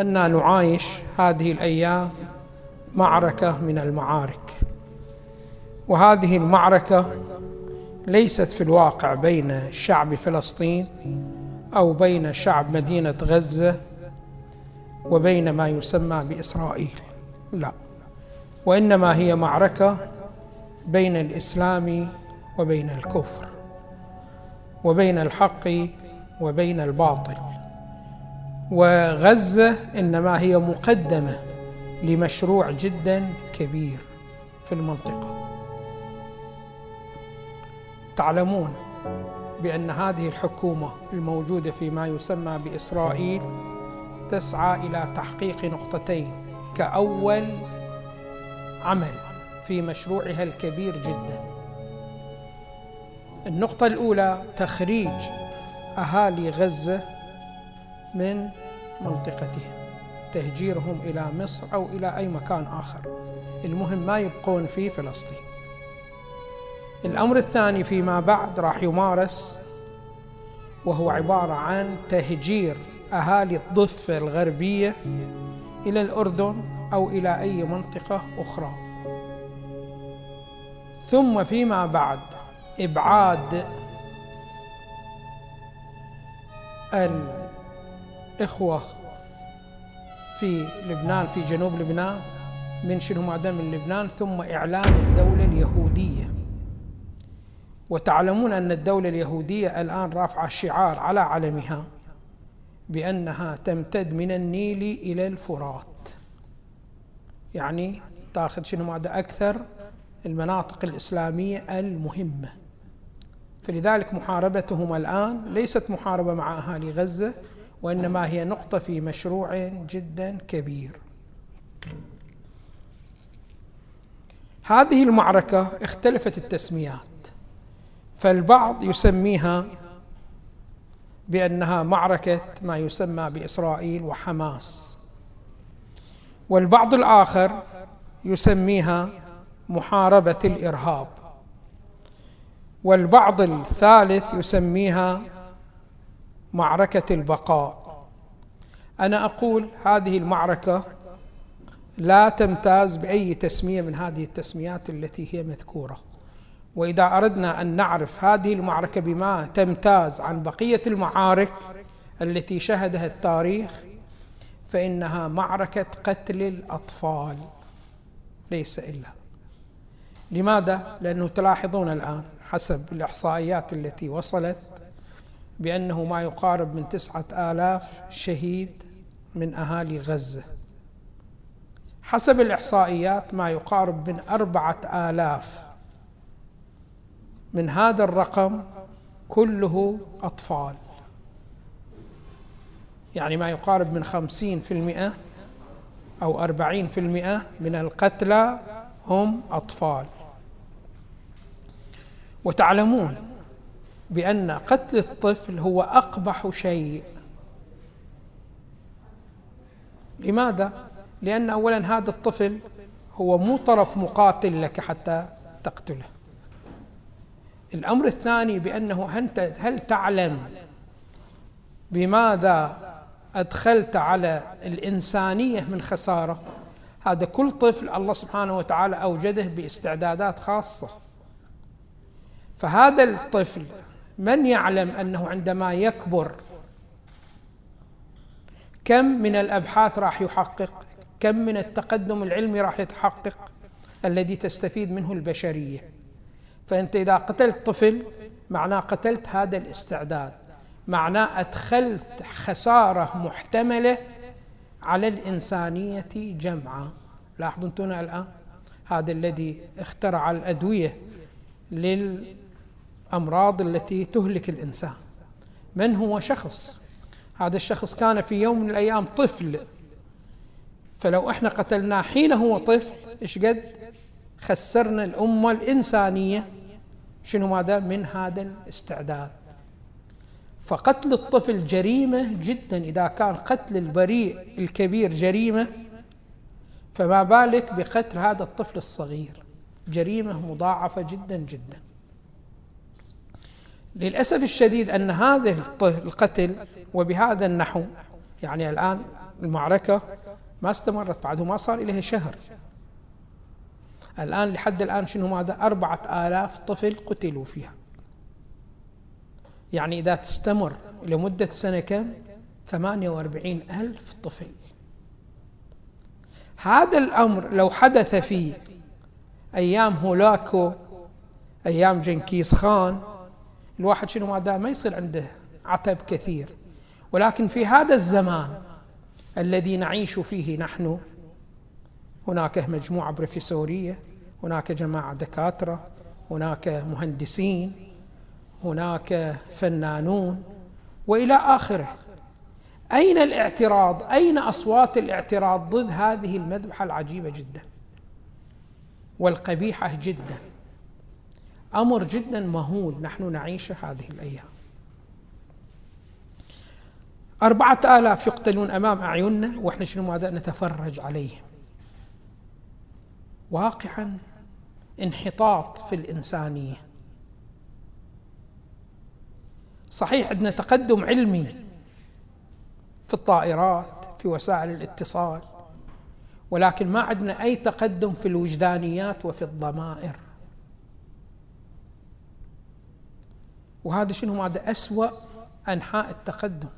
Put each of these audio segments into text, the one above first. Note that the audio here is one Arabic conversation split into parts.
أننا نعايش هذه الأيام معركة من المعارك. وهذه المعركة ليست في الواقع بين شعب فلسطين أو بين شعب مدينة غزة وبين ما يسمى بإسرائيل. لا وإنما هي معركة بين الإسلام وبين الكفر وبين الحق وبين الباطل. وغزة إنما هي مقدمة لمشروع جدا كبير في المنطقة. تعلمون بأن هذه الحكومة الموجودة في ما يسمى بإسرائيل تسعى إلى تحقيق نقطتين كأول عمل في مشروعها الكبير جدا. النقطة الأولى تخريج أهالي غزة من منطقتهم. تهجيرهم إلى مصر أو إلى أي مكان آخر. المهم ما يبقون في فلسطين. الأمر الثاني فيما بعد راح يمارس وهو عبارة عن تهجير أهالي الضفة الغربية إلى الأردن أو إلى أي منطقة أخرى. ثم فيما بعد إبعاد الإخوة في لبنان في جنوب لبنان من شنو ماذا من لبنان ثم إعلان الدولة اليهودية. وتعلمون أن الدولة اليهودية الآن رافعة شعار على علمها بأنها تمتد من النيل إلى الفرات. يعني تاخذ شنو ماذا أكثر المناطق الإسلامية المهمة. فلذلك محاربتهم الآن ليست محاربة مع أهالي غزة وإنما هي نقطة في مشروع جدا كبير. هذه المعركة اختلفت التسميات فالبعض يسميها بأنها معركة ما يسمى بإسرائيل وحماس والبعض الآخر يسميها محاربة الإرهاب والبعض الثالث يسميها معركة البقاء. أنا أقول هذه المعركة لا تمتاز بأي تسمية من هذه التسميات التي هي مذكورة. وإذا أردنا أن نعرف هذه المعركة بما تمتاز عن بقية المعارك التي شهدها التاريخ فإنها معركة قتل الأطفال. ليس إلا. لماذا؟ لأنه تلاحظون الآن حسب الإحصائيات التي وصلت بأنه ما يقارب من تسعة آلاف شهيد من أهالي غزة. حسب الإحصائيات ما يقارب من أربعة آلاف. من هذا الرقم كله أطفال. يعني ما يقارب من خمسين في المئة أو أربعين في المئة من القتلى هم أطفال. وتعلمون بأن قتل الطفل هو أقبح شيء. لماذا؟ لأن أولا هذا الطفل هو مو طرف مقاتل لك حتى تقتله. الأمر الثاني بأنه أنت هل تعلم بماذا أدخلت على الإنسانية من خسارة؟ هذا كل طفل الله سبحانه وتعالى أوجده باستعدادات خاصة. فهذا الطفل من يعلم أنه عندما يكبر كم من الأبحاث راح يحقق؟ كم من التقدم العلمي راح يتحقق الذي تستفيد منه البشرية؟ فأنت إذا قتلت طفل معناه قتلت هذا الاستعداد. معناه أدخلت خسارة محتملة على الإنسانية جمعا. لاحظوا أنتم الآن؟ هذا الذي اخترع الأدوية للامراض التي تهلك الإنسان. من هو شخص؟ هذا الشخص كان في يوم من الأيام طفل. فلو إحنا قتلناه حين هو طفل إيش قد؟ خسرنا الأمة الإنسانية. شنو ماذا؟ من هذا الاستعداد. فقتل الطفل جريمة جدا. إذا كان قتل البريء الكبير جريمة فما بالك بقتل هذا الطفل الصغير؟ جريمة مضاعفة جدا جدا. للأسف الشديد أن هذا القتل وبهذا النحو يعني الآن المعركة ما استمرت بعده ما صار إليها شهر. الآن لحد الآن شنو ماذا؟ أربعة آلاف طفل قتلوا فيها. يعني إذا تستمر لمدة سنة كم؟ ثمانية وأربعين ألف طفل. هذا الأمر لو حدث في أيام هولاكو أيام جنكيز خان الواحد شنو ما ما يصير عنده عتب كثير. ولكن في هذا الزمان الذي نعيش فيه نحن هناك مجموعة بروفيسورية هناك جماعة دكاترة هناك مهندسين هناك فنانون وإلى آخره. أين الاعتراض؟ أين أصوات الاعتراض ضد هذه المذبحة العجيبة جدا والقبيحة جدا؟ أمر جدا مهول. نحن نعيشه هذه الأيام. أربعة آلاف يقتلون أمام أعيننا وإحنا شنو ماذا؟ نتفرج عليهم. واقعا انحطاط في الإنسانية. صحيح عندنا تقدم علمي في الطائرات في وسائل الاتصال ولكن ما عندنا أي تقدم في الوجدانيات وفي الضمائر. وهذا شنو؟ هذا أسوأ أنحاء التقدم.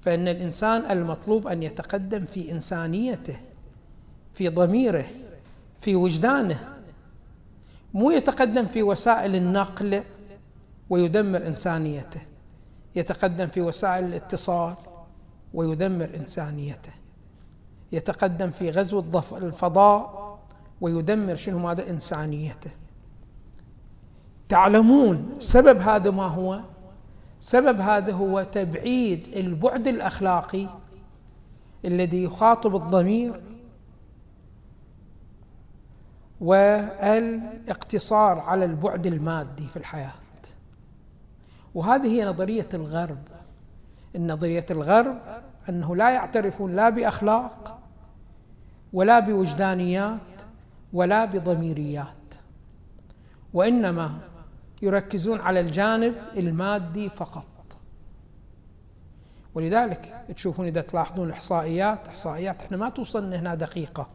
فإن الإنسان المطلوب أن يتقدم في إنسانيته في ضميره في وجدانه. مو يتقدم في وسائل النقل ويدمر إنسانيته. يتقدم في وسائل الاتصال ويدمر إنسانيته. يتقدم في غزو الفضاء ويدمر شنو؟ ماذا إنسانيته. تعلمون سبب هذا ما هو؟ سبب هذا هو تبعيد البعد الأخلاقي الذي يخاطب الضمير والاقتصار على البعد المادي في الحياة. وهذه هي نظرية الغرب. النظريه الغرب أنه لا يعترفون لا بأخلاق ولا بوجدانيات ولا بضميريات وإنما يركزون على الجانب المادي فقط. ولذلك تشوفون إذا تلاحظون إحصائيات إحصائيات إحنا ما توصلنا هنا دقيقة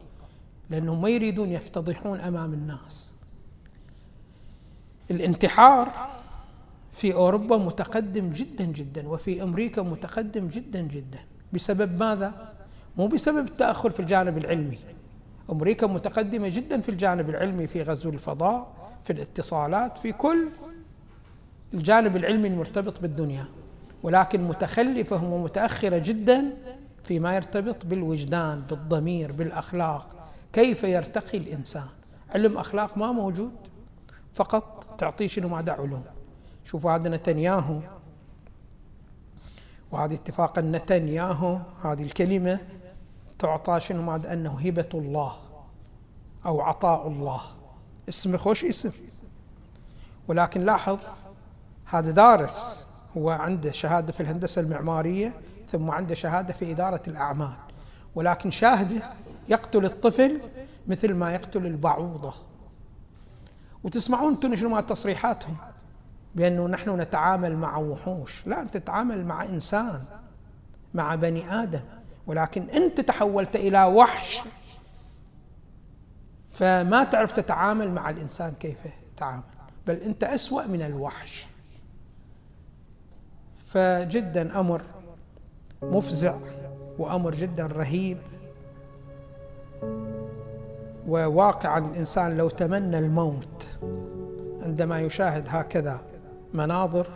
لأنهم ما يريدون يفتضحون أمام الناس. الانتحار في أوروبا متقدم جدا جدا وفي أمريكا متقدم جدا جدا. بسبب ماذا؟ مو بسبب التأخر في الجانب العلمي. أمريكا متقدمة جدا في الجانب العلمي في غزو الفضاء في الاتصالات في كل الجانب العلمي المرتبط بالدنيا ولكن متخلفة ومتأخرة جدا فيما يرتبط بالوجدان بالضمير بالأخلاق. كيف يرتقي الإنسان؟ علم أخلاق ما موجود فقط تعطيه شنو ما علوم شوفوا هذا نتنياهو. وهذه اتفاق نتنياهو هذه الكلمة تعطى شنو ما أنه هبة الله أو عطاء الله. اسم خوش اسم. ولكن لاحظ هذا دارس هو عنده شهادة في الهندسة المعمارية ثم عنده شهادة في إدارة الأعمال. ولكن شاهده يقتل الطفل مثل ما يقتل البعوضة. وتسمعون أنتم شنو تصريحاتهم؟ بأنه نحن نتعامل مع وحوش. لا أنت تتعامل مع إنسان مع بني آدم. ولكن أنت تحولت إلى وحش. فما تعرف تتعامل مع الإنسان كيف تتعامل بل أنت أسوأ من الوحش. فجدا أمر مفزع وأمر جدا رهيب. وواقعا الإنسان لو تمنى الموت عندما يشاهد هكذا مناظر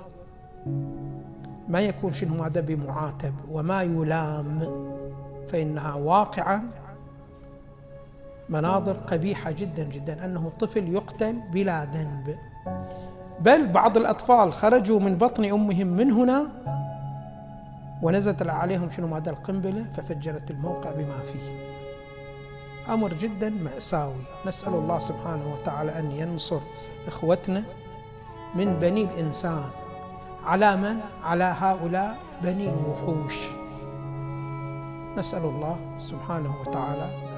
ما يكون شنو هذا بمعاتب وما يلام فإنها واقعا مناظر قبيحة جدا جدا أنه طفل يقتل بلا ذنب. بل بعض الأطفال خرجوا من بطن أمهم من هنا ونزلت عليهم شنو؟ ماذا القنبلة ففجرت الموقع بما فيه. أمر جدا مأساوي. نسأل الله سبحانه وتعالى أن ينصر إخوتنا من بني الإنسان. على من؟ على هؤلاء بني الوحوش. نسأل الله سبحانه وتعالى